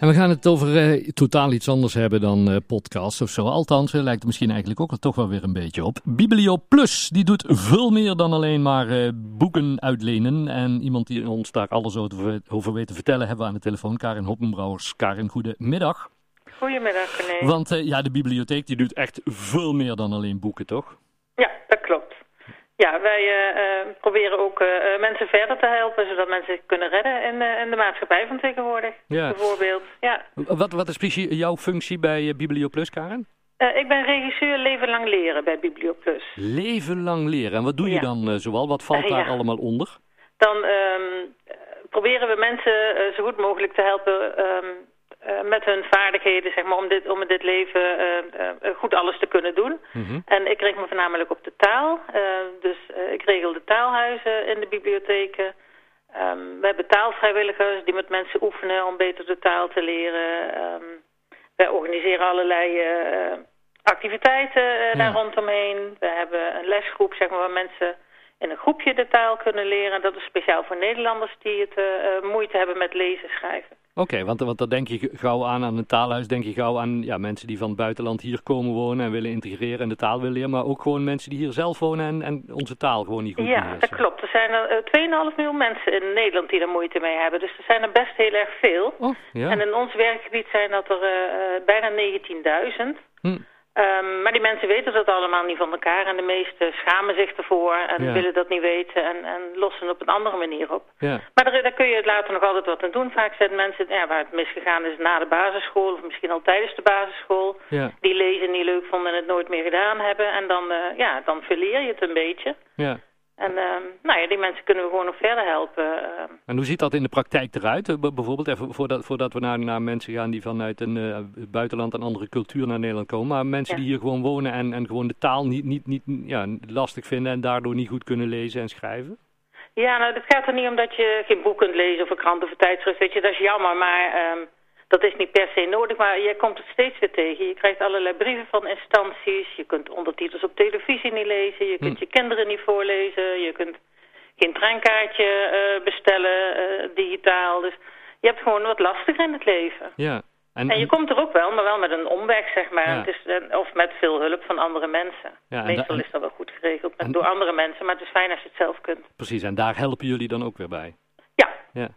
En we gaan het over eh, totaal iets anders hebben dan eh, podcasts of zo. Althans, eh, lijkt het misschien eigenlijk ook wel toch wel weer een beetje op. Biblio Plus, die doet veel meer dan alleen maar boeken uitlenen. En iemand die ons daar alles over, over weet te vertellen hebben we aan de telefoon. Karin Hoppenbrouwers. Karin, goedemiddag. Goedemiddag, René. Want ja, de bibliotheek die doet echt veel meer dan alleen boeken, toch? Ja, dat klopt. Ja, wij eh, eh, proberen ook eh, mensen verder te helpen, zodat mensen zich kunnen redden in, in de maatschappij van tegenwoordig. Ja. Bijvoorbeeld. Ja. Wat, wat is precies jouw functie bij Biblio Plus, Karin? Eh, ik ben regisseur Leven Lang Leren bij Biblioplus. Leven lang leren. En wat doe je Ja. dan eh, zoal? Wat valt daar ja. allemaal onder? Dan ehm, eh, proberen we mensen zo goed mogelijk te helpen ehm, eh, met hun vaardigheden, zeg maar, om, dit, om in dit leven eh, eh, goed alles te kunnen doen. Mhm. En ik richt me voornamelijk op de taal. Dus ik regel de taalhuizen in de bibliotheken. Ehm, we hebben taalvrijwilligers die met mensen oefenen om beter de taal te leren. Ehm, wij organiseren allerlei activiteiten daar rondomheen. We hebben een lesgroep zeg maar, waar mensen in een groepje de taal kunnen leren. Dat is speciaal voor Nederlanders die het moeite hebben met lezen en schrijven. Oké, want, want dan denk je gauw aan, aan een taalhuis, denk je gauw aan ja, mensen die van het buitenland hier komen wonen en willen integreren en de taal willen leren, maar ook gewoon mensen die hier zelf wonen en, en onze taal gewoon niet goed Ja, beheersen. dat klopt. Er zijn er eh, 2,5 miljoen mensen in Nederland die er moeite mee hebben. Dus er zijn er best heel erg veel. Oh, ja. En in ons werkgebied zijn dat er eh, eh, bijna 19.000. Hm. Ehm, maar die mensen weten dat allemaal niet van elkaar. En de meesten schamen zich ervoor en Ja. willen dat niet weten en, en lossen op een andere manier op. ja. Maar daar, daar kun je later nog altijd wat aan doen. Vaak zijn mensen ja, waar het misgegaan is na de basisschool of misschien al tijdens de basisschool. Ja, Die lezen niet leuk vonden en het nooit meer gedaan hebben. En dan, eh, ja, dan verleer je het een beetje. ja. En ehm, nou ja, die mensen kunnen we gewoon nog verder helpen. ehm. En hoe ziet dat in de praktijk eruit? Eh, bijvoorbeeld, even voordat, voordat we naar, naar mensen gaan die vanuit een eh, buitenland en andere cultuur naar Nederland komen, maar mensen Ja. die hier gewoon wonen en, en gewoon de taal niet, niet, niet ja, lastig vinden en daardoor niet goed kunnen lezen en schrijven? Ja, nou, het gaat er niet om dat je geen boek kunt lezen of een krant of een tijdschrift. Weet je, dat is jammer, maar ehm, dat is niet per se nodig. Maar je komt het steeds weer tegen. Je krijgt allerlei brieven van instanties. Je kunt ondertitels op televisie niet lezen. Je kunt Hm. je kinderen niet voorlezen. Je kunt geen treinkaartje eh, bestellen eh, digitaal. Dus je hebt gewoon wat lastiger in het leven. Ja. En, En je komt er ook wel, maar wel met een omweg, zeg maar. Ja. Het is, eh, of met veel hulp van andere mensen. Ja, Meestal da- is dat wel goed geregeld met, en- door andere mensen. Maar het is fijn als je het zelf kunt. Precies, en daar helpen jullie dan ook weer bij. Ja, Ja.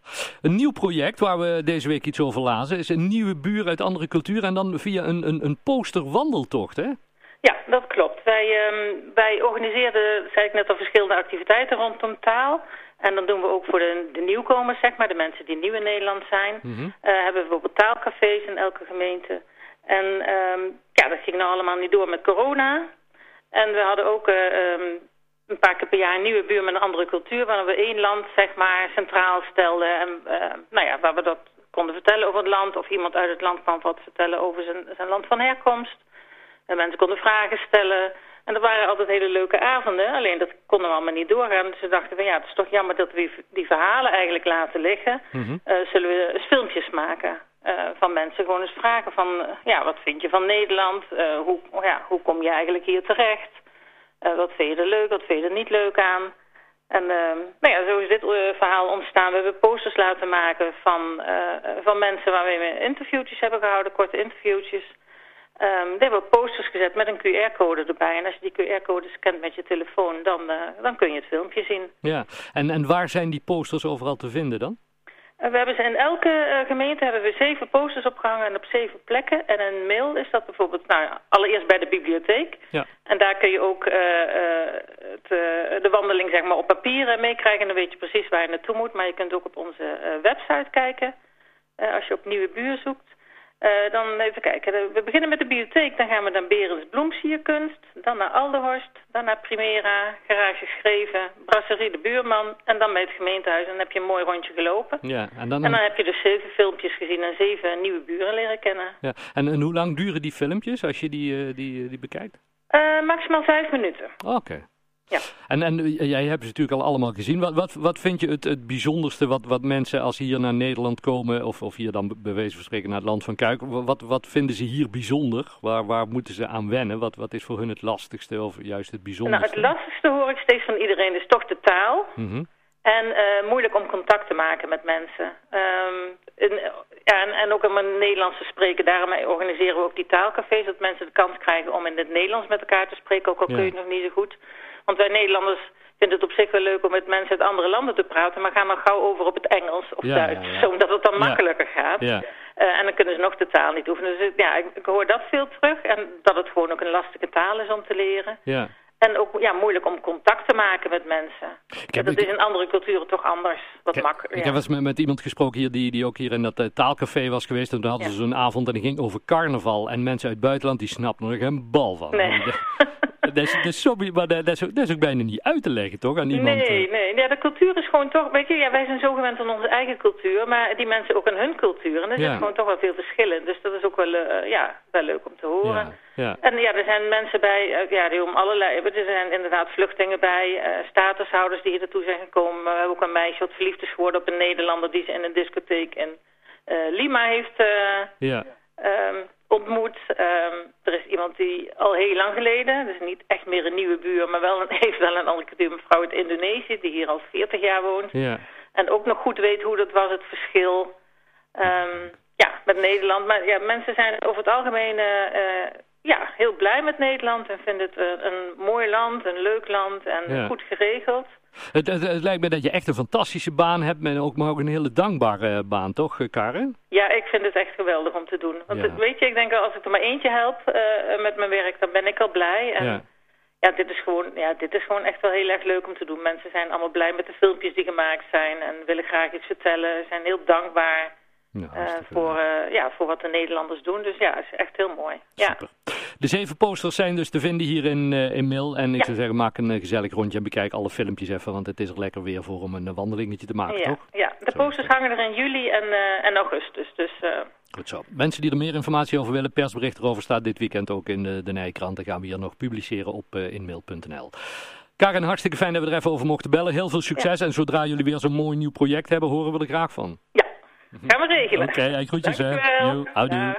Een nieuw project waar we deze week iets over lazen is een nieuwe buur uit andere culturen en dan via een, een, een posterwandeltocht, hè? Ja, dat klopt. Wij, ehm, wij organiseerden, zei ik net al, verschillende activiteiten rondom taal. En dan doen we ook voor de, de nieuwkomers, zeg maar, de mensen die nieuw in Nederland zijn. Mhm. eh, hebben we bijvoorbeeld taalcafés in elke gemeente. En ehm, ja, dat ging nou allemaal niet door met corona. En we hadden ook eh, ehm, een paar keer per jaar een nieuwe buur met een andere cultuur... waar we één land, zeg maar, centraal stelden. En nou ja, waar we dat konden vertellen over het land... of iemand uit het land kwam wat vertellen over zijn, zijn land van herkomst. En mensen konden vragen stellen. En dat waren altijd hele leuke avonden. Alleen dat konden we allemaal niet doorgaan. Dus we dachten van ja, het is toch jammer dat we die, verhalen eigenlijk laten liggen. Mhm. Eh, zullen we eens filmpjes maken eh, van mensen. Gewoon eens vragen van, eh, ja, wat vind je van Nederland? Hoe, ja, hoe kom je eigenlijk hier terecht? Wat vind je er leuk, wat vind je er niet leuk aan? En nou ja, zo is dit verhaal ontstaan. We hebben posters laten maken van, van mensen waar we interviewtjes hebben gehouden, korte interviewtjes. Ehm daar hebben posters gezet met een QR-code erbij. En als je die QR-code scant met je telefoon, dan, eh, dan kun je het filmpje zien. Ja, en, en waar zijn die posters overal te vinden dan? En we hebben ze in elke eh, gemeente hebben we zeven posters opgehangen en op zeven plekken. En een mail is dat bijvoorbeeld, nou allereerst bij de bibliotheek. Ja. En daar kun je ook eh, eh, het, eh, de wandeling zeg maar, op papier eh, meekrijgen. En dan weet je precies waar je naartoe moet. Maar je kunt ook op onze eh, website kijken eh, als je op nieuwe buur zoekt. Eh, dan even kijken. We beginnen met de bibliotheek. Dan gaan we naar Berends Bloemsierkunst. Dan naar Alderhorst. Dan naar Primera. Garage Schreven. Brasserie de Buurman. En dan bij het gemeentehuis. En dan heb je een mooi rondje gelopen. Ja, en dan, En dan heb je dus zeven filmpjes gezien en zeven nieuwe buren leren kennen. ja. En, en hoe lang duren die filmpjes als je die, eh, die, die bekijkt? Eh, maximaal vijf minuten. Oké. Ja. En, en eh, jij hebt ze natuurlijk al allemaal gezien. Wat, wat, wat vind je het, het bijzonderste wat, wat mensen als ze hier naar Nederland komen, of, of hier dan bij wijze van spreken naar het land van Kuik, wat, wat vinden ze hier bijzonder? Waar, waar moeten ze aan wennen? Wat, wat is voor hun het lastigste of juist het bijzonderste? Nou, het lastigste hoor ik steeds van iedereen is toch de taal. Mhm. En uh, moeilijk om contact te maken met mensen. Um, en, ja, en, en, ook om een Nederlands te spreken. Daarom organiseren we ook die taalcafés. Dat mensen de kans krijgen om in het Nederlands met elkaar te spreken. Ook al kun je het nog niet zo goed. Want wij Nederlanders vinden het op zich wel leuk om met mensen uit andere landen te praten. Maar gaan dan gauw over op het Engels of Ja, Duits. ja, omdat het dan makkelijker gaat. Ja. Uh, en dan kunnen ze nog de taal niet oefenen. Dus ja, ik, ik hoor dat veel terug. En dat het gewoon ook een lastige taal is om te leren. Ja. En ook ja, moeilijk om contact te maken met mensen. heb- dat is in andere culturen toch anders. Wat Ik, makkelijker. ik heb eens met, met iemand gesproken hier die, die ook hier in dat eh, taalcafé was geweest. En toen hadden ze zo'n avond en die ging over carnaval. En mensen uit het buitenland die snapten er geen bal van. Nee. Dat is, dat, is zo, maar dat, is ook, dat is ook bijna niet uit te leggen, toch? Aan iemand. Nee, eh. nee. Ja, de cultuur is gewoon toch... Weet je, ja, wij zijn zo gewend aan onze eigen cultuur. Maar die mensen ook aan hun cultuur. En er Ja. zit gewoon toch wel veel verschillen. Dus dat is ook wel, eh, ja, wel leuk om te horen. Ja, ja. En ja, er zijn mensen bij, eh, ja, die om allerlei... Er zijn inderdaad vluchtelingen bij, eh, statushouders die hier naartoe zijn gekomen. We hebben ook een meisje wat verliefd is geworden op een Nederlander... die ze in een discotheek in Lima heeft... ja. ehm, ontmoet. Ehm, er is iemand die al heel lang geleden, dus niet echt meer een nieuwe buur, maar wel een, heeft wel een andere cultuur, een vrouw uit Indonesië, die hier al 40 jaar woont. ja. En ook nog goed weet hoe dat was, het verschil ehm, ja, met Nederland. Maar ja, mensen zijn over het algemeen eh, eh, ja, heel blij met Nederland en vinden het eh, een mooi land, een leuk land en Ja. goed geregeld. Het, het, het lijkt me dat je echt een fantastische baan hebt, maar ook, maar ook een hele dankbare eh, baan, toch, eh, Karen? Ja, ik vind het echt geweldig om te doen. Want Ja. weet je, ik denk als ik er maar eentje help met mijn werk, dan ben ik al blij. En Ja. ja, dit is gewoon, ja, dit is gewoon echt wel heel erg leuk om te doen. Mensen zijn allemaal blij met de filmpjes die gemaakt zijn en willen graag iets vertellen. Zijn heel dankbaar Ja, eh, voor, eh, ja, voor wat de Nederlanders doen. Dus ja, het is echt heel mooi. Ja. Super. De zeven posters zijn dus te vinden hier in, eh in Mil. En ik Ja. zou zeggen, maak een gezellig rondje en bekijk alle filmpjes even, want het is er lekker weer voor om een wandelingetje te maken, Ja, toch? ja, de posters hangen er in juli en, en augustus. Dus Goed zo. Mensen die er meer informatie over willen, persbericht erover staat dit weekend ook in de, de Nijkrant. Dan gaan we hier nog publiceren op inmail.nl. Karen, hartstikke fijn dat we er even over mochten bellen. Heel veel succes. En zodra jullie weer zo'n mooi nieuw project hebben, horen we er graag van. ja, gaan we regelen. Oké, hey, groetjes hè. Houdoe.